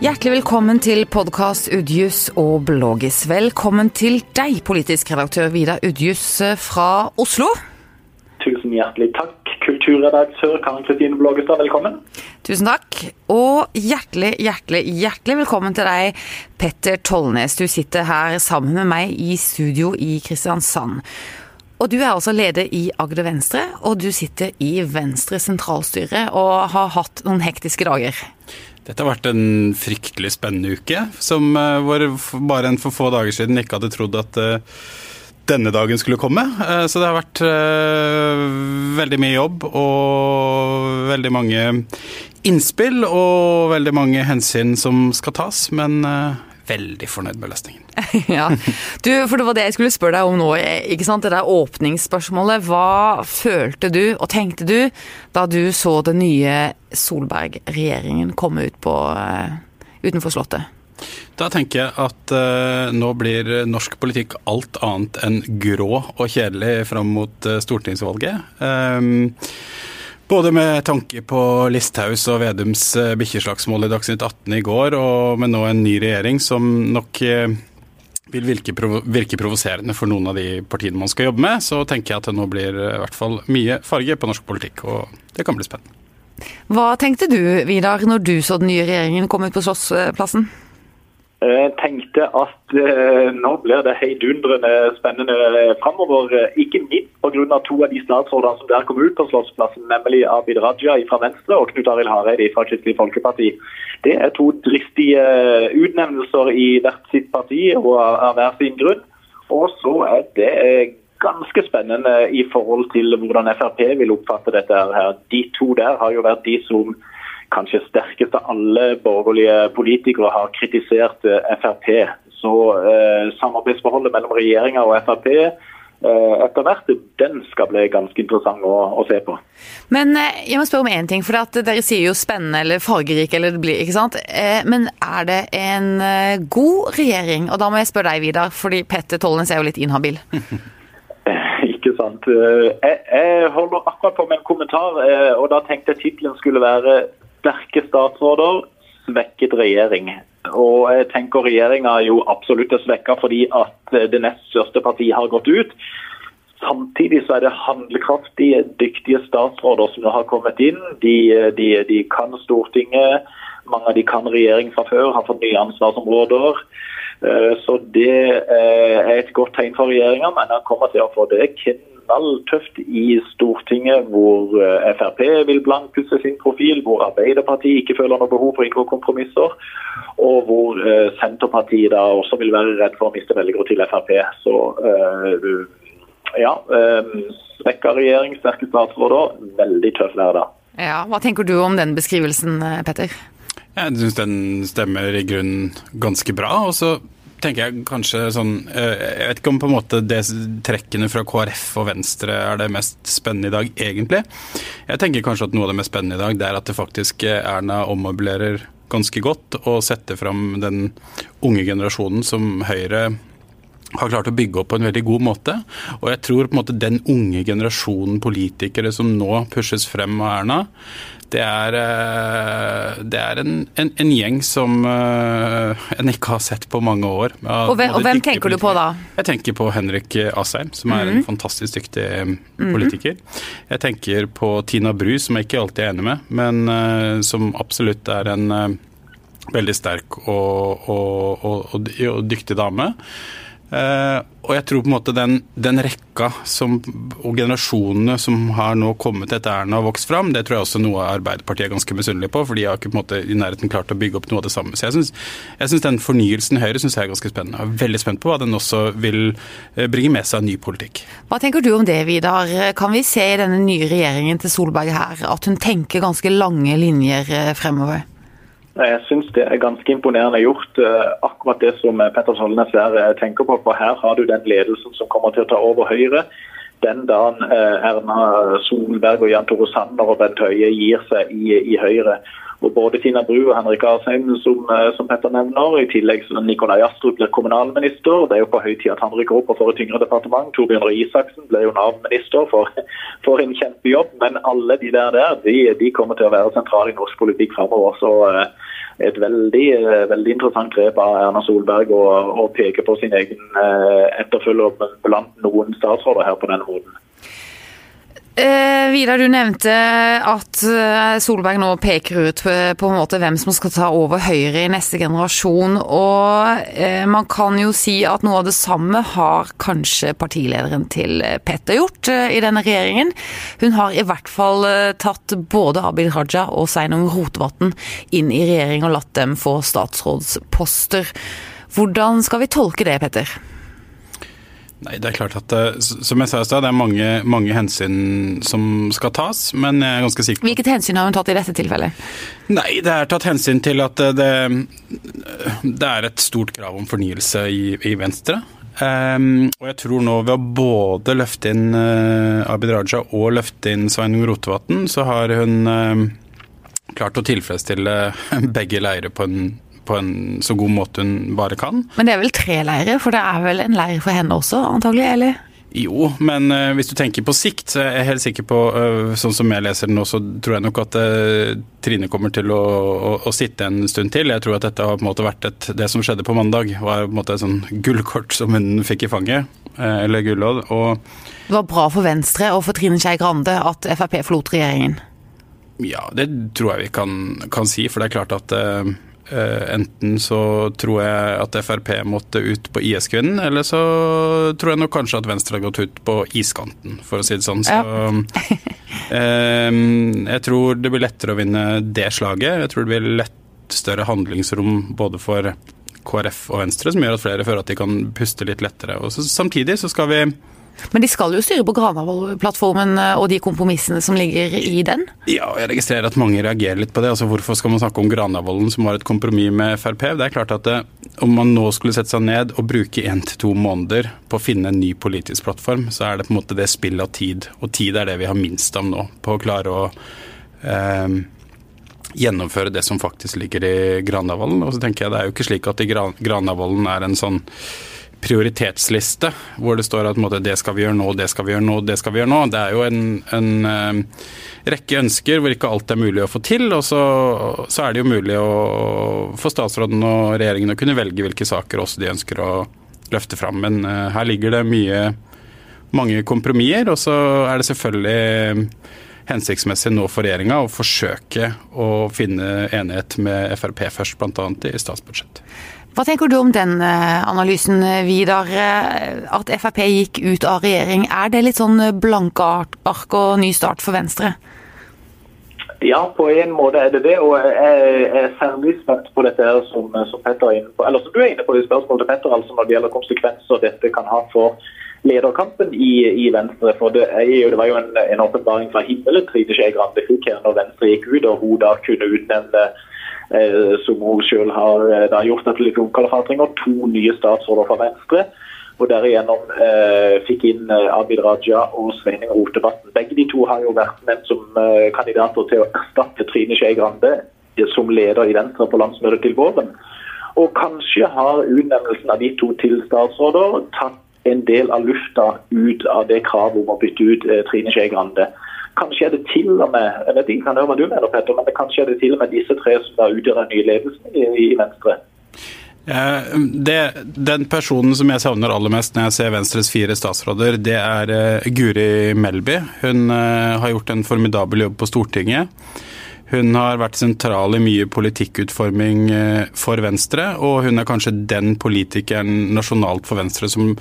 Hjertelig velkommen til podkast Udjus og Bloggis. Velkommen til deg, politisk redaktør Vidar Udjus fra Oslo. Tusen hjertelig takk. Kulturredaktør Karen Kristine Blågestad, velkommen. Tusen takk. Og hjertelig, hjertelig, hjertelig velkommen til deg, Petter Tollnes. Du sitter her sammen med meg i studio i Kristiansand. Og du er altså leder i Agder Venstre, og du sitter i Venstre sentralstyre og har hatt noen hektiske dager. Dette har vært en fryktelig spennende uke, som uh, hvor bare en for få dager siden ikke hadde trodd at uh, denne dagen skulle komme. Uh, så det har vært veldig mye jobb og veldig mange innspill og veldig mange hensyn som skal tas, men veldig fornøyd med løsningen. ja, du, for Det var det jeg skulle spørre deg om nå. ikke sant? Det der åpningsspørsmålet. Hva følte du og tenkte du da du så den nye Solberg-regjeringen komme ut på, uh, utenfor Slottet? Da tenker jeg at uh, nå blir norsk politikk alt annet enn grå og kjedelig fram mot uh, stortingsvalget. Um, både med tanke på Listhaus og Vedums eh, bikkjeslagsmål i Dagsnytt 18 i går, og med nå en ny regjering som nok eh, vil virke, provo virke provoserende for noen av de partiene man skal jobbe med, så tenker jeg at det nå blir eh, i hvert fall mye farge på norsk politikk, og det kan bli spennende. Hva tenkte du, Vidar, når du så den nye regjeringen komme ut på Slottsplassen? Jeg tenkte at eh, nå blir det heidundrende spennende framover. Ikke minst pga. to av de statsrådene som der kom ut på Slottsplassen, nemlig Abid Raja fra Venstre og Knut Arild Hareide fra Kristelig Folkeparti. Det er to dristige utnevnelser i hvert sitt parti og av hver sin grunn. Og så er det ganske spennende i forhold til hvordan Frp vil oppfatte dette. her. De to der har jo vært de som kanskje sterkest av alle borgerlige politikere har kritisert eh, Frp. Så eh, samarbeidsforholdet mellom regjeringa og Frp eh, etter hvert, den skal bli ganske interessant å, å se på. Men eh, jeg må spørre om én ting. for Dere sier jo spennende eller fargerik, eller det blir, ikke sant? Men er det en god regjering? Og da må jeg spørre deg, Vidar, fordi Petter Tollnes er jo litt inhabil. Ikke sant. Jeg, jeg holder akkurat på med en kommentar, og da tenkte jeg tittelen skulle være sterke statsråder, svekket regjering. Og jeg tenker Regjeringa jo absolutt er svekka fordi at det nest største partiet har gått ut. Samtidig så er det handlekraftige, dyktige statsråder som har kommet inn. De, de, de kan Stortinget. Mange av de kan regjering fra før, har fått nye ansvarsområder. Eh, så det eh, er et godt tegn for regjeringa, men han kommer til å få det knalltøft i Stortinget, hvor eh, Frp vil blankpusse sin profil, hvor Arbeiderpartiet ikke føler noe behov for å inngå kompromisser, og hvor uh, Senterpartiet da også vil være redd for å miste velgere til Frp. Så uh, ja, svekka regjering, sterke statsråder, veldig tøff hverdag. Ja, hva tenker du om den beskrivelsen, Petter? Jeg syns den stemmer i grunnen ganske bra. og så tenker jeg kanskje sånn eh, Jeg vet ikke om på en måte det trekkene fra KrF og Venstre er det mest spennende i dag, egentlig. Jeg tenker kanskje at noe av det mest spennende i dag, det er at det faktisk eh, Erna ommøblerer ganske godt og setter fram den unge generasjonen som Høyre har klart å bygge opp på en veldig god måte. Og jeg tror på en måte den unge generasjonen politikere som nå pushes frem av Erna, det er, eh, det er en, en, en, gjeng som uh, en ikke har sett på mange år. Og hvem, og hvem tenker du på da? Jeg tenker på Henrik Asheim, som er mm -hmm. en mhm. fantastisk dyktig mm -hmm. politiker. Jeg tenker på Tina Bru, som jeg ikke alltid er enig med, men som absolutt er en veldig sterk og, og, og dyktig dame. Uh, og jeg tror på en måte den, den rekka som, og generasjonene som har nå kommet etter Erna og vokst fram, det tror jeg også noe Arbeiderpartiet er ganske misunnelig på, for de har ikke på en måte i nærheten klart å bygge opp noe av det samme. Så jeg syns den fornyelsen Høyre synes jeg er ganske spennende. Jeg er veldig spent på hva den også vil eh, bringe med seg av ny politikk. Hva tenker du om det, Vidar? Kan vi se i denne nye regjeringen til Solberg her at hun tenker ganske lange linjer eh, fremover? Jeg syns det er ganske imponerende gjort. Eh, akkurat det som Petter Solnes eh, tenker på. For her har du den ledelsen som kommer til å ta over Høyre. Den dagen eh, Erna Solberg og Jan Tore Sanner og Bent Høie gir seg i, i Høyre. Og både Tina Bru og Henrik Asheim, som, eh, som Petter nevner, i tillegg som Nikolai Astrup blir kommunalminister. Det er jo på høy tid at han rykker opp og får et tyngre departement. Torbjørn Røe Isaksen ble jo Nav-minister for, for, en kjempejobb. Men alle de der, der de, de, kommer til å være sentrale i norsk politikk framover. Så et veldig, veldig interessant grep av Erna Solberg å, peke på sin egen etterfølger blant noen statsråder her på denne måten. Eh, Vidar, du nevnte at eh, Solberg nå peker ut på en måte hvem som skal ta over Høyre i neste generasjon. Og eh, man kan jo si at noe av det samme har kanskje partilederen til Petter gjort eh, i denne regjeringen. Hun har i hvert fall eh, tatt både Abid Raja og Sveinung Rotevatn inn i regjering og latt dem få statsrådsposter. Hvordan skal vi tolke det, Petter? Nei, det er klart at eh, Som jeg sa i stad, det er mange, mange, hensyn som skal tas, men jeg er ganske sikker Hvilket hensyn har hun tatt i dette tilfellet? Nei, det er tatt hensyn til at eh, det, det er et stort krav om fornyelse i, i Venstre. Um, og jeg tror nå ved å både løfte inn uh, Abid Raja og løfte inn Sveinung Rotevatn, så har hun uh, klart å tilfredsstille begge leirer på en på en så god måte hun bare kan. Men det er vel tre leirer, for det er vel en leir for henne også, antagelig? eller? Jo, men uh, hvis du tenker på sikt, så er jeg helt sikker på, uh, sånn som jeg leser den nå, så tror jeg nok at uh, Trine kommer til å, å, å, sitte en stund til. Jeg tror at dette har på en måte vært et, det som skjedde på mandag, var på en måte et sånn gullkort som hun fikk i fanget. eller gullodd. Det var bra for Venstre og for Trine Skei Grande at Frp forlot regjeringen? Ja, det tror jeg vi kan, kan si. For det er klart at enten så tror jeg at Frp måtte ut på IS-kvinnen, eller så tror jeg nok kanskje at Venstre har gått ut på iskanten, for å si det sånn. Så ja. eh, jeg tror det blir lettere å vinne det slaget. Jeg tror det blir lett større handlingsrom både for KrF og Venstre, som gjør at flere føler at de kan puste litt lettere. Og så, samtidig så skal vi men de skal jo styre på Granavolden-plattformen eh, og de kompromissene som ligger i den? Ja, jeg registrerer at mange reagerer litt på det. Altså, Hvorfor skal man snakke om Granavolden, som var et kompromiss med Frp? Det er klart at det, eh, om man nå skulle sette seg ned og bruke én til to måneder på å finne en ny politisk plattform, så er det på en måte det spillet av tid. Og tid er det vi har minst av nå, på å klare å eh, gjennomføre det som faktisk ligger i Granavolden. Og så tenker jeg Det er jo ikke slik at i Granavolden er en sånn prioritetsliste hvor det står at måte, det skal vi gjøre nå, det skal vi gjøre nå, det skal vi gjøre nå. Det er jo en, en uh, rekke ønsker hvor ikke alt er mulig å få til. Og så, så, er det jo mulig å, for statsråden og regjeringen å kunne velge hvilke saker også de ønsker å løfte fram. Men uh, her ligger det mye, mange kompromisser, og så er det selvfølgelig hensiktsmessig nå for regjeringa å forsøke å finne enighet med Frp først, bl.a. i statsbudsjettet. Hva tenker du om den eh, analysen, Vidar? Eh, at Frp gikk ut av regjering, er det litt sånn blanke ark og ny start for Venstre? Ja, på en måte er det det. Og jeg er særlig spent på dette her som, som, Petter er inne på, eller som du er inne på i spørsmålet til Petter, altså når det gjelder konsekvenser dette kan ha for lederkampen i, i Venstre. For det, jo, det var jo en, en åpenbaring fra himmelen Trine Skei Grande fikk her når Venstre gikk ut, og hun da kunne utnevne Eh, som hun selv har eh, da, gjort etter litt omkalfatring, to nye statsråder fra Venstre. Og derigjennom eh, fikk inn eh, Abid Raja og Sveining Rotevatn. Begge de to har jo vært med som eh, kandidater til å erstatte Trine Skei Grande eh, som leder i Venstre på landsmøtet til våren. Og kanskje har utnevnelsen av de to til statsråder tatt en del av lufta ut av det kravet om å bytte ut Trine Skei Grande. Kanskje er det til og med jeg vet ikke, hva du mener, Petter, men kanskje er det til og med disse tre som da utgjør den nye ledelsen i, i Venstre. Det, den personen som jeg savner aller mest når jeg ser Venstres fire statsråder, det er uh, Guri Melby. Hun uh, har gjort en formidabel jobb på Stortinget. Hun har vært sentral i mye politikkutforming eh, for Venstre, og hun er kanskje den politikeren nasjonalt for Venstre som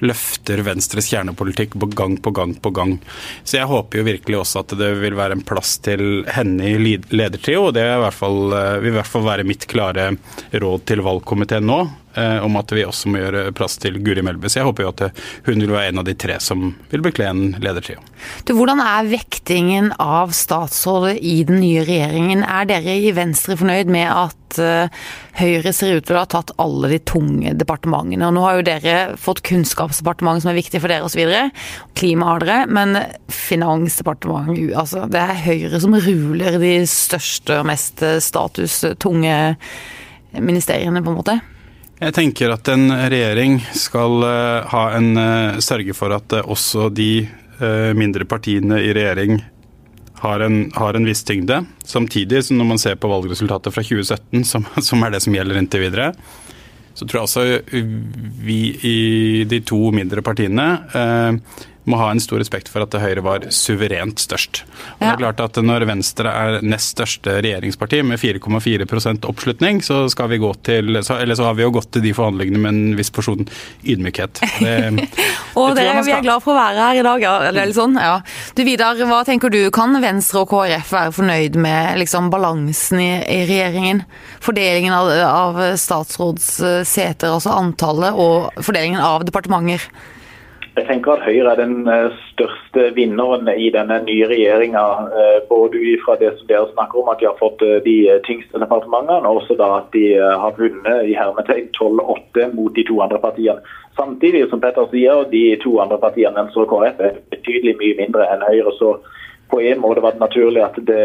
løfter Venstres kjernepolitikk på gang på gang på gang. Så jeg håper jo virkelig også at det vil være en plass til henne i ledertrio, og det eh, vil i hvert fall være mitt klare råd til valgkomiteen nå. Eh, om at vi også må gjøre plass til Guri Melby. Så jeg håper jo at hun vil være en av de tre som vil bekle en ledertrio. Hvordan er vektingen av statsrådet i den nye regjeringen? Er dere i Venstre fornøyd med at eh, Høyre ser ut til å ha tatt alle de tunge departementene. Og nå har jo dere fått Kunnskapsdepartementet som er viktig for dere osv. Klima har dere, men Finansdepartementet altså Det er Høyre som ruler de største og mest statustunge ministeriene, på en måte? Jeg tenker at en regjering skal eh, ha en, eh, sørge for at eh, også de mindre partiene i regjering har en, har en viss tyngde. Samtidig, som når man ser på valgresultatet fra 2017, som, som er det som gjelder inntil videre, så tror jeg altså vi i de to mindre partiene eh, må ha en stor respekt for at Høyre var suverent størst. Og det er klart at Når Venstre er nest største regjeringsparti med 4,4% oppslutning, så, skal vi gå til, så, eller så har vi jo gått til de forhandlingene med en viss porsjon ydmykhet. Det, og det, vi er glad for å være her i dag. Eller sånn, ja. Du Vidar, hva tenker du, kan Venstre og KrF være fornøyd med liksom, balansen i, i, regjeringen? Fordelingen av, av statsrådsseter, altså antallet, og fordelingen av departementer? Jeg tenker at Høyre er den eh, største vinneren i denne nye regjeringa. Eh, både fra det som dere snakker om, at de har fått eh, de tyngste departementene, og også da at de har vunnet i hermetegn 12-8 mot de to andre partiene. Samtidig som Petter sier, de to andre partiene, og KrF, er betydelig mye mindre enn Høyre. så på en måte var det naturlig at det,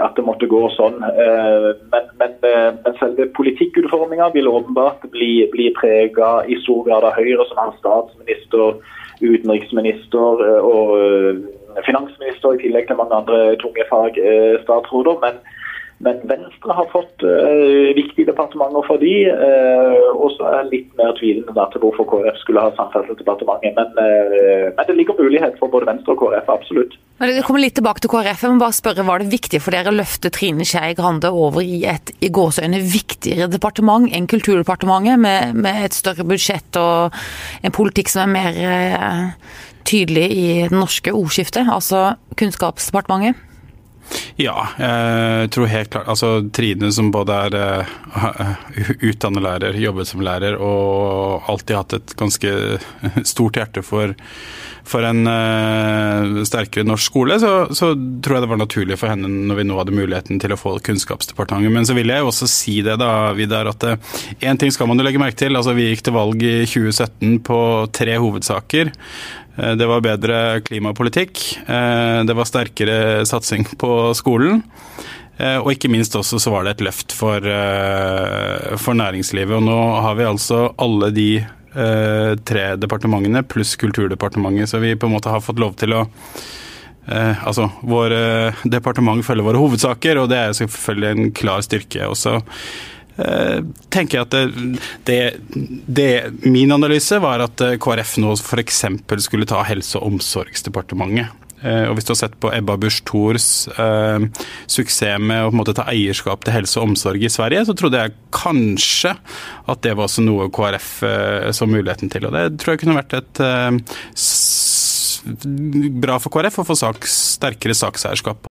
at det måtte gå sånn. Men, men, men selve politikkutforminga vil åpenbart bli, bli prega i stor grad av Høyre, som har statsminister utenriksminister eh, og eh, finansminister, i tillegg til mange andre tunge fagstatsråder. Men, men Venstre har fått uh, viktige departementer for de, uh, og så er jeg litt mer tvilende til hvorfor KrF skulle ha Samferdselsdepartementet. Men, uh, men, det ligger mulighet for både Venstre og KrF, absolutt. Det kommer litt tilbake til KrF. Må bare spørre, Var det viktig for dere å løfte Trine Skei Grande over i et i gåseøyne viktigere departement enn Kulturdepartementet, med, med, et større budsjett og en politikk som er mer tydelig i det norske ordskiftet, altså Kunnskapsdepartementet? Ja, jeg tror helt klart Altså Trine som både er uh, utdannet lærer, jobbet som lærer og alltid hatt et ganske stort hjerte for, for en uh, sterkere norsk skole, så, så, tror jeg det var naturlig for henne når vi nå hadde muligheten til å få Kunnskapsdepartementet. Men så vil jeg jo også si det, da, Vidar, at én uh, ting skal man jo legge merke til. Altså Vi gikk til valg i 2017 på tre hovedsaker. Eh, det var bedre klimapolitikk. Eh, det var sterkere satsing på skolen. Eh, og ikke minst også så var det et løft for, for næringslivet. Og nå har vi altså alle de tre departementene pluss Kulturdepartementet, så vi på en måte har fått lov til å Eh, altså, Våre departement følger våre hovedsaker, og det er selvfølgelig en klar styrke. også Eh, tenker jeg at det, det, det, Min analyse var at eh, KrF nå f.eks. skulle ta Helse- og omsorgsdepartementet. Eh, og Hvis du har sett på Ebba Busch Thors eh, suksess med å på en måte ta eierskap til helse og omsorg i Sverige, så trodde jeg kanskje at det var også noe KrF eh, så muligheten til. Og Det tror jeg kunne vært et eh, bra for KrF å få sak, sterkere sakseierskap.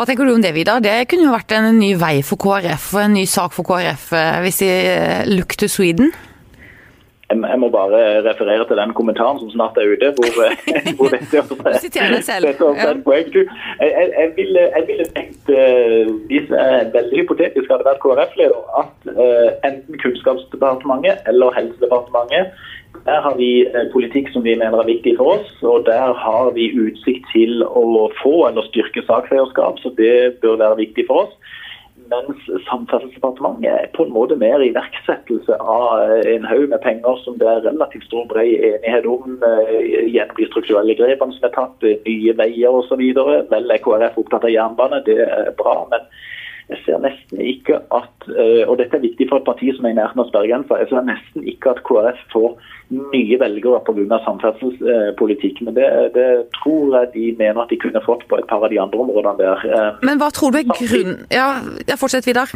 Hva tenker du om det, Vidar? Det kunne jo vært en ny vei for KrF og en ny sak for KrF eh, hvis de eh, look to Sweden? Jeg må bare referere til den kommentaren som snart er ute, hvor, eh, hvor dette er et poeng. Jeg, jeg, ville, jeg ville tenkt, hvis jeg veldig hypotetisk hadde vært KrF-leder, at enten Kunnskapsdepartementet eller Helsedepartementet der har vi eh, politikk som vi mener er viktig for oss, og der har vi utsikt til å få eller styrke sakseierskap, så det bør være viktig for oss. Mens Samferdselsdepartementet er på en måte mer iverksettelse av eh, en haug med penger som det er relativt stor bred enighet om eh, gjennom de strukturelle grepene som er tatt, nye veier osv. Vel er KrF opptatt av jernbane, det er bra. men jeg ser nesten ikke at og dette er viktig for et parti som er i nærheten av sperregrensa, jeg ser nesten ikke at KrF får nye velgere pga. samferdselspolitikk. Men det, det, tror jeg de mener at de kunne fått på et par av de andre områdene der. Eh, Men hva tror du er grunnen Ja, fortsett videre.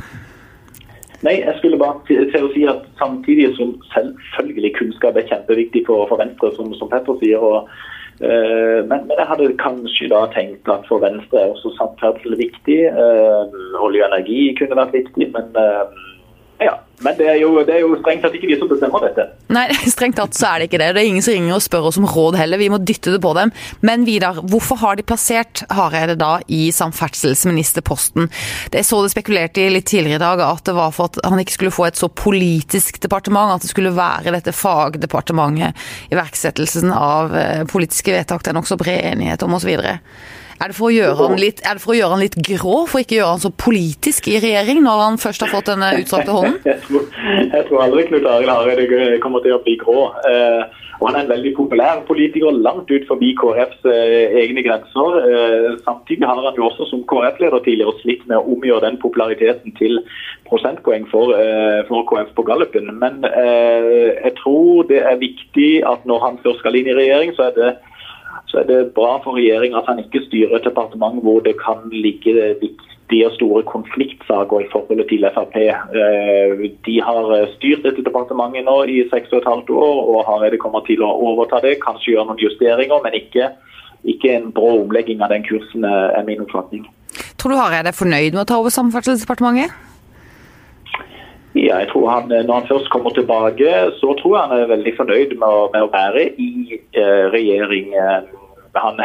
Nei, jeg skulle bare til å si at Samtidig som selvfølgelig kunnskap er kjempeviktig for, for Venstre, som, som Petter sier. og men, men, jeg hadde kanskje da tenkt at for Venstre er også samferdsel viktig. Uh, olje og energi kunne vært viktig. men uh, Ja, men det er, jo, det er jo strengt tatt ikke vi som bestemmer dette. Nei, strengt tatt så er det ikke det. Det er ingen som ringer og spør oss om råd heller. Vi må dytte det på dem. Men Vidar, hvorfor har de plassert Hareide da i samferdselsministerposten? Det så det spekulerte i litt tidligere i dag, at det var for at han ikke skulle få et så politisk departement, at det skulle være dette fagdepartementet, iverksettelsen av eh, politiske vedtak det er nokså bred enighet om osv. Er det, for å gjøre han litt, er det for å gjøre han litt grå, for ikke å gjøre han så politisk i regjering, når han først har fått denne utstrakte hånden? Jeg tror, jeg tror aldri Knut Arild Hareide kommer til å bli grå. Eh, og Han er en veldig populær politiker langt ut forbi KrFs eh, egne grenser. Eh, samtidig har han jo også som KrF-leder tidligere slitt med å omgjøre den populariteten til prosentpoeng for, eh, for KrF på gallupen. Men eh, jeg tror det er viktig at når han først skal inn i regjering, så er det så er det bra for regjeringa at han ikke styrer et departement hvor det kan ligge viktige og store konfliktsaker i forholdet til Frp. Eh, de har styrt dette departementet nå i seks og et halvt år, og Hareide kommer til å overta det. Kanskje gjøre noen justeringer, men ikke, ikke en brå omlegging av den kursen, er min oppfatning. Tror du Hareide er fornøyd med å ta over Samferdselsdepartementet? Ja, jeg tror han, Når han først kommer tilbake, så tror jeg han er veldig fornøyd med å, med å være i eh, regjering. Han,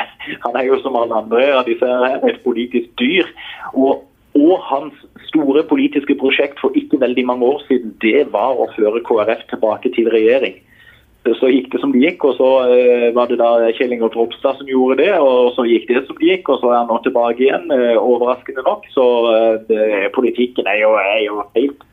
han, er jo som alle andre av disse her, et politisk dyr. Og, og, hans store politiske prosjekt for ikke veldig mange år siden, det var å føre KrF tilbake til regjering. Så gikk det som det gikk, og så uh, var det da Kjell Ingolf Ropstad som gjorde det. Og så gikk det som det gikk, og så er han nå tilbake igjen, uh, overraskende nok. Så uh, det, politikken er jo, er jo helt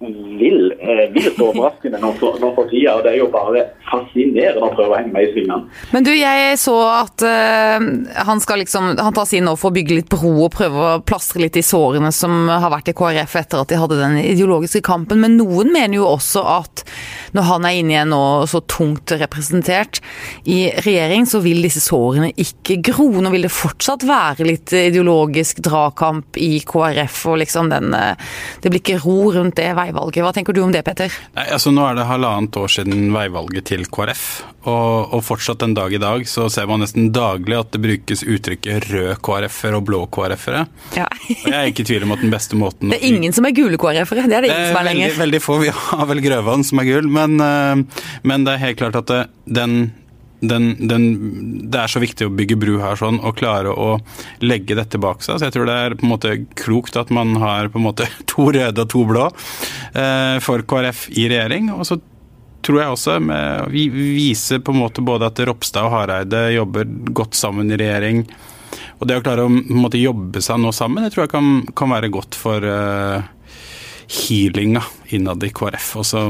vill, eh, vilt overraskende nå for, nå for tida. Og det er jo bare fascinerende å prøve å henge med i svingene. Men du, jeg så at eh, han skal liksom Han tas inn nå for å bygge litt bro og prøve å plastre litt i sårene som har vært i KrF etter at de hadde den ideologiske kampen. Men noen mener jo også at når han er inne igjen nå så tungt representert i regjering, så vil disse sårene ikke gro. Nå vil det fortsatt være litt ideologisk dragkamp i KrF, og liksom den uh, Det blir ikke ro rundt det veivalget. Hva tenker du om det, Petter? Nei, altså Nå er det halvannet år siden veivalget til KrF, og, og, fortsatt en dag i dag så ser man nesten daglig at det brukes uttrykket rød KrF-er og blå KrF-ere. Ja. og jeg er ikke i tvil om at den beste måten Det er ingen som er gule KrF-ere, det er det ingen som er lenger. Veldig, veldig få, vi har vel Grøvan som er gul, men, eh, men det er helt klart at det, den den, den, det er så viktig å bygge bru her sånn, og klare å legge dette bak seg. Så jeg tror det er på en måte klokt at man har på en måte to røde og to blå eh, for KrF i regjering. Og så tror jeg også med, vi viser på en måte både at Ropstad og Hareide jobber godt sammen i regjering. Og det å klare å måte, jobbe seg nå sammen, det tror jeg kan, kan være godt for eh, healinga innad i KrF. Og så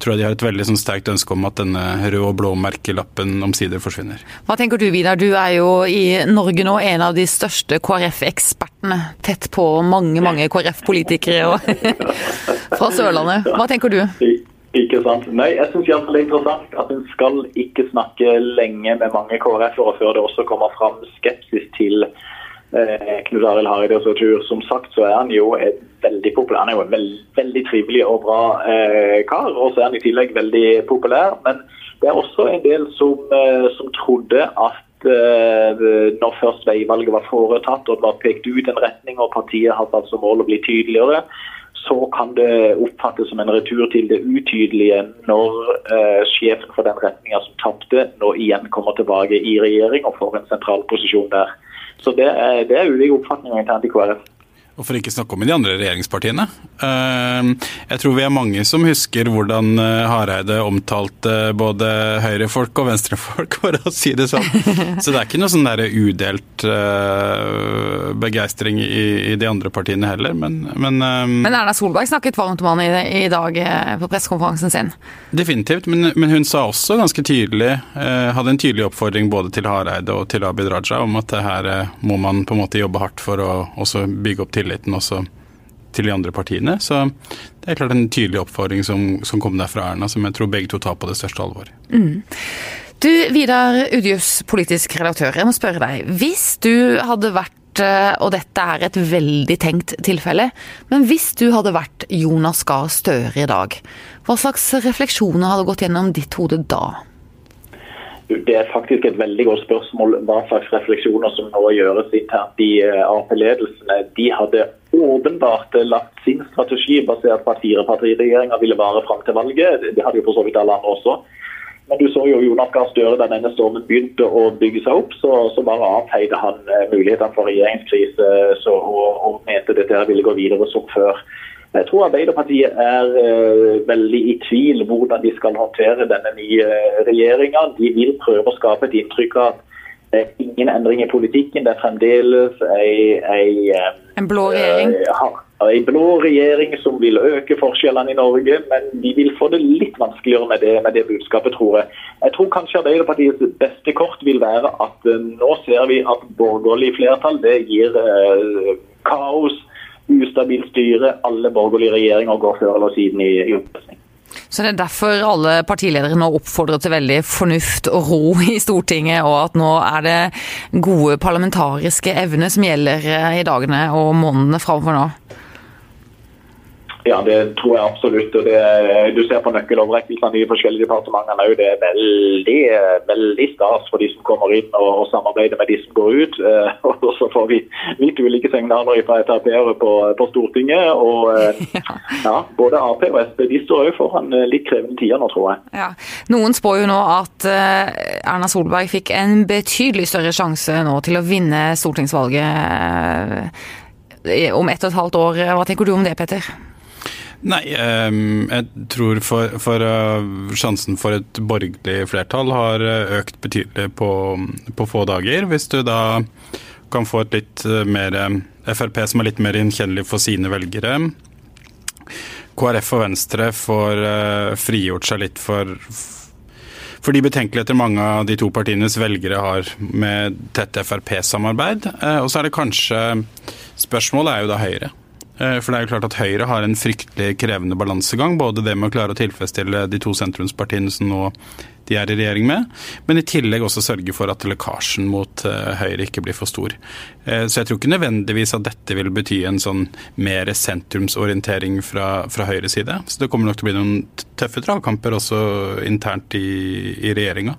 tror jeg de har et veldig sånn, sterkt ønske om at denne rød og blå merkelappen omsider forsvinner. Hva tenker du Vidar, du er jo i Norge nå en av de største KrF-ekspertene. Tett på mange, mange KrF-politikere fra Sørlandet. Hva tenker du? Ikke sant. Nei, jeg syns det er interessant at en skal ikke snakke lenge med mange KrF-ere før det også kommer fram skepsis til eh, Knut Arild Hareide. Som sagt så er han jo veldig populær. Han er jo en veld, veldig trivelig og bra eh, kar, og så er han i tillegg veldig populær. Men det er også en del som, eh, som trodde at eh, når først veivalget var foretatt og det var pekt ut en retning og partiet hadde hatt som mål å bli tydeligere, så kan det oppfattes som en retur til det utydelige når eh, sjefen for den retninga som tapte, nå igjen kommer tilbake i regjering og får en sentral posisjon der. Så det er, det er ulike oppfatninger internt i KrF. Og for ikke snakke om i de andre regjeringspartiene. Eh, jeg tror vi er mange som husker hvordan eh, Hareide omtalte både høyrefolk og venstrefolk, for å si det sånn. Så det er ikke noe sånn der udelt uh, begeistring i, de andre partiene heller, men Men, um, men Erna Solberg snakket varmt om han i, dag på pressekonferansen sin? Definitivt, men, men, hun sa også ganske tydelig, hadde en tydelig oppfordring både til Hareide og til Abid Raja om at det her må man på en måte jobbe hardt for å også bygge opp til tilliten også til de andre partiene. Så det er klart en tydelig oppfordring som, som kom der fra Erna, som jeg tror begge to tar på det største alvor. Mm. Du, Vidar Udjus, politisk redaktør, jeg må spørre deg. Hvis du hadde vært eh, og dette er et veldig tenkt tilfelle, men hvis du hadde vært Jonas Gahr Støre i dag, hva slags refleksjoner hadde gått gjennom ditt hode da? Det er faktisk et veldig godt spørsmål hva slags refleksjoner som nå gjøres internt i eh, Ap-ledelsene. De hadde åpenbart lagt sin strategi basert på at firepartiregjeringa ville vare fram til valget. Det hadde jo for så vidt alle andre også. Men du så jo Jonas Gahr Støre da denne stormen begynte å bygge seg opp, så, så bare avfeide han mulighetene for regjeringskrise så, og, og mente dette ville gå videre som før. Jeg tror Arbeiderpartiet er uh, veldig i tvil hvordan de skal håndtere denne nye regjeringa. De vil prøve å skape et inntrykk av at det er ingen endring i politikken. Det er fremdeles ei, ei En blå regjering? Uh, en blå regjering som vil øke forskjellene i Norge, men de vil få det litt vanskeligere med det, med det budskapet, tror jeg. Jeg tror kanskje Arbeiderpartiets beste kort vil være at uh, nå ser vi at borgerlig flertall det gir kaos ustabilt styre. Alle borgerlige regjeringer går før eller siden i, i oppløsning. Så det er derfor alle partiledere nå oppfordrer til veldig fornuft og ro i Stortinget, og at nå er det gode parlamentariske evner som gjelder i dagene og månedene framover nå? Ja, det tror jeg absolutt. og det, Du ser på nøkkeloverrekkelsene i de forskjellige departementene òg. Det er veldig, veldig stas for de som kommer inn og, og samarbeider med de som går ut. Og så får vi litt ulike signaler fra Frp-ere på, på, Stortinget. og ja, Både Ap og Sp de står òg foran litt krevende tider nå, tror jeg. Ja. Noen spår jo nå at Erna Solberg fikk en betydelig større sjanse nå til å vinne stortingsvalget om ett og et halvt år. Hva tenker du om det, Petter? Nei, jeg tror for, for sjansen for et borgerlig flertall har økt betydelig på, på, få dager. Hvis du da kan få et litt mer Frp som er litt mer gjenkjennelig for sine velgere. KrF og Venstre får frigjort seg litt for for de betenkeligheter mange av de to partienes velgere har med tett Frp-samarbeid. Og så er det kanskje Spørsmålet er jo da Høyre. For det er jo klart at Høyre har en fryktelig krevende balansegang. Både det med å klare å tilfredsstille de to sentrumspartiene som nå de er i regjering med, men i tillegg også sørge for at lekkasjen mot Høyre ikke blir for stor. Så jeg tror ikke nødvendigvis at dette vil bety en sånn mer sentrumsorientering fra, fra Høyres side. Så det kommer nok til å bli noen tøffe dragkamper også internt i, i regjeringa.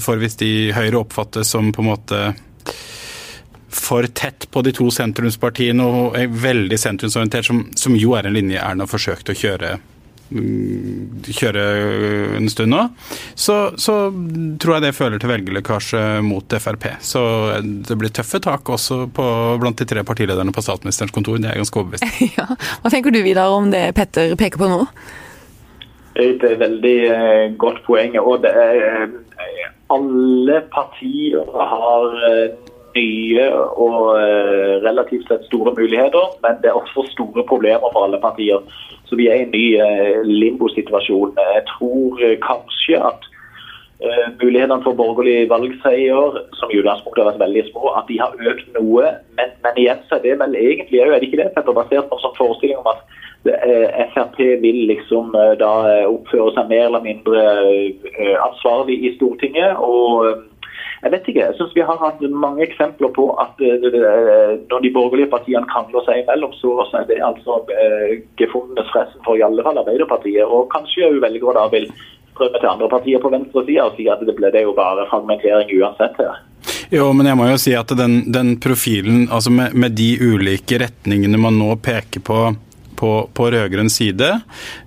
For hvis de Høyre oppfattes som på en måte for tett på de to sentrumspartiene og er veldig sentrumsorientert, som, som jo er en linje Erna har forsøkt å kjøre kjøre en stund nå, så, så, tror jeg det føler til velgerlekkasje mot Frp. Så det blir tøffe tak også på, blant de tre partilederne på statsministerens kontor. Det er jeg ganske overbevist ja. Hva tenker du Vidar om det Petter peker på nå? Det er Et veldig godt poeng. og det er, Alle partier har nye og relativt sett store muligheter, men det er også store problemer for alle partier. Så vi er i en ny limbo-situasjon. Jeg tror kanskje at mulighetene for borgerlig valgseier, som i utgangspunktet har vært veldig små, at de har økt noe. Men, men igjen så er det vel egentlig òg, er det ikke det, Petter, basert på en sånn forestilling om at Frp vil liksom da oppføre seg mer eller mindre ansvarlig i Stortinget. og jeg vet ikke. Jeg synes vi har hatt mange eksempler på at når de borgerlige partiene krangler seg imellom, så er det altså gefundenes fressen for i alle fall Arbeiderpartiet. Og kanskje òg velgere da vil strømme til andre partier på venstresida og si at det ble det jo bare fragmentering uansett her. Jo, men jeg må jo si at den, den profilen, altså med, med de ulike retningene man nå peker på på, på rød-grønn side.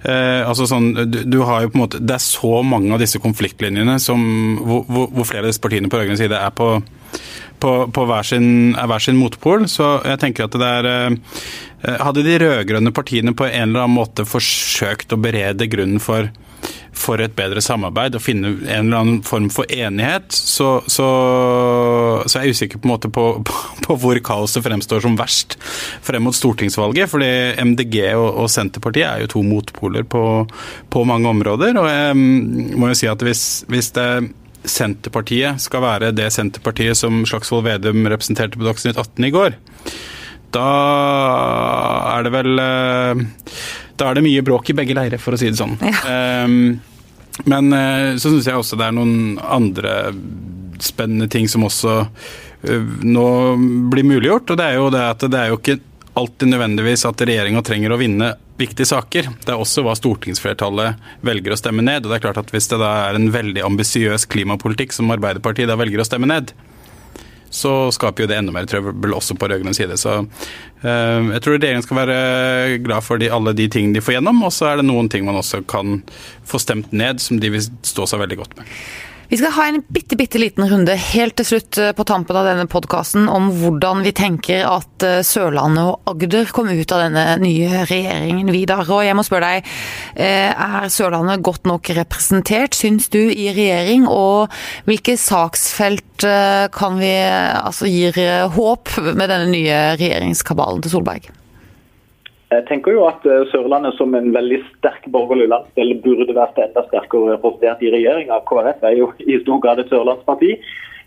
Eh, altså sånn, du, du, har jo på en måte, Det er så mange av disse konfliktlinjene som, hvor, hvor flere av disse partiene på rød-grønn side er på, på, på hver, sin, hver, sin, motpol. Så jeg tenker at det er eh, Hadde de rød-grønne partiene på en eller annen måte forsøkt å berede grunnen for for et bedre samarbeid og finne en eller annen form for enighet, så, så, så er jeg usikker på, en måte på, på, på, hvor kaoset fremstår som verst frem mot stortingsvalget. fordi MDG og, og Senterpartiet er jo to motpoler på, på, mange områder. Og jeg må jo si at hvis, hvis det Senterpartiet skal være det Senterpartiet som Slagsvold Vedum representerte på Dagsnytt 18 i går, da er det vel Da er det mye bråk i begge leirer, for å si det sånn. Ja. Um, men så syns jeg også det er noen andre spennende ting som også nå blir muliggjort. Og det er jo det at det er jo ikke alltid nødvendigvis at regjeringa trenger å vinne viktige saker. Det er også hva stortingsflertallet velger å stemme ned. Og det er klart at hvis det da er en veldig ambisiøs klimapolitikk som Arbeiderpartiet da velger å stemme ned, så skaper jo det enda mer trøbbel også på rød-grønn side. Så eh, jeg tror regjeringen skal være glad for de, alle de tingene de får gjennom, og så er det noen ting man også kan få stemt ned som de vil stå seg veldig godt med. Vi skal ha en bitte, bitte liten runde helt til slutt eh, på tampen av denne podkasten om hvordan vi tenker at eh, Sørlandet og Agder kommer ut av denne nye regjeringen, Vidar. Og jeg må spørre deg, eh, er Sørlandet godt nok representert, syns du, i regjering? Og hvilke saksfelt kan vi altså gir håp med denne nye regjeringskabalen til Solberg? Jeg tenker jo at eh, Sørlandet som en veldig sterk borgerlig landsdel burde vært enda sterkere representert i regjeringa. KrF er jo i stor grad et sørlandsparti.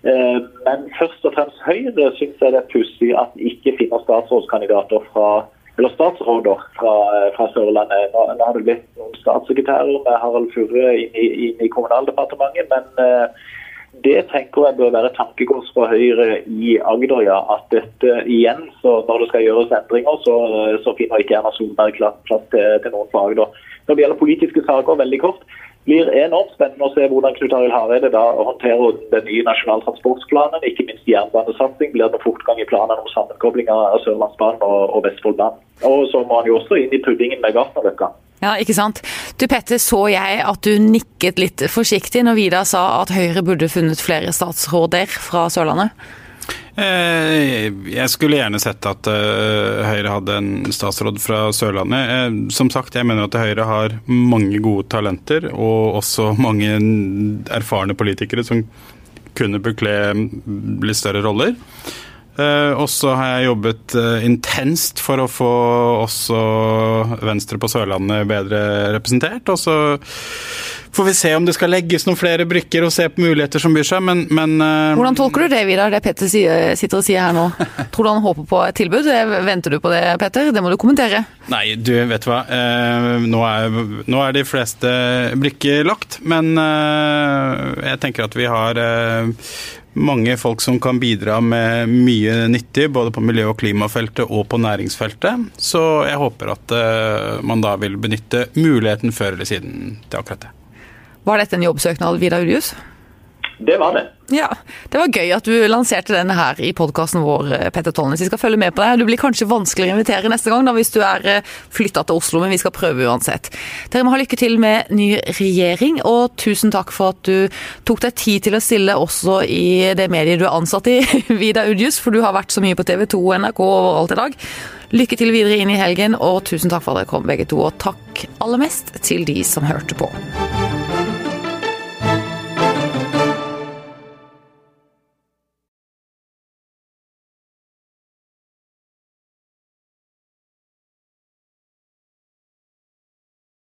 Eh, men først og fremst Høyre syns jeg det er pussig at de ikke finner statsrådskandidater fra eller statsråder fra, eh, fra Sørlandet. Nå, nå, har det blitt noen statssekretærer med Harald Furre inn i, inn i Kommunaldepartementet, men det tenker jeg bør være tankekors for Høyre i Agder, ja. At dette igjen, så når det skal gjøres endringer, så, så finner ikke Erna Solberg plass til, til, noen fra Agder. Når det gjelder politiske saker, veldig kort, blir enormt spennende å se hvordan Knut Arild Hareide da håndterer den nye nasjonale transportplanen. Ikke minst jernbanesatsing. Blir det fortgang i planene om sammenkobling av Sørlandsbanen og, og Vestfoldbanen. Og så må han jo også inn i puddingen med Gartnerløkka. Ja, ikke sant. Du Petter, så jeg at du nikket litt forsiktig når Vida sa at Høyre burde funnet flere statsråder fra Sørlandet? Eh, jeg skulle gjerne sett at eh, Høyre hadde en statsråd fra Sørlandet. Eh, som sagt, jeg mener at Høyre har mange gode talenter, og også mange erfarne politikere som kunne bekle litt større roller. Uh, og så har jeg jobbet uh, intenst for å få også Venstre på Sørlandet bedre representert. Og så får vi se om det skal legges noen flere brikker og se på muligheter som byr seg, men, men uh, Hvordan tolker du det, Vidar, det Petter sitter og sier her nå? Tror du han håper på et tilbud? Venter du på det, Petter? Det må du kommentere. Nei, du vet hva. Nå er, nå, er, de fleste brikker lagt, men jeg tenker at vi har mange folk som kan bidra med mye nyttig, både på miljø- og klimafeltet og på næringsfeltet. Så jeg håper at uh, man da vil benytte muligheten før eller siden til akkurat det. Var dette en jobbsøknad, Vidar Urius? Det var det. Ja, Det var gøy at du lanserte denne her i podkasten vår, eh, Petter Tollnes. Vi skal følge med på deg. Du blir kanskje vanskeligere å invitere neste gang da, hvis du er eh, flytta til Oslo, men vi skal prøve uansett. Dere må ha lykke til med ny regjering, og tusen takk for at du tok deg tid til å stille også i det mediet du er ansatt i, Vida Udjus, for du har vært så mye på TV 2 og NRK overalt i dag. Lykke til videre inn i helgen, og tusen takk for at dere kom begge to, og takk aller mest til de som hørte på.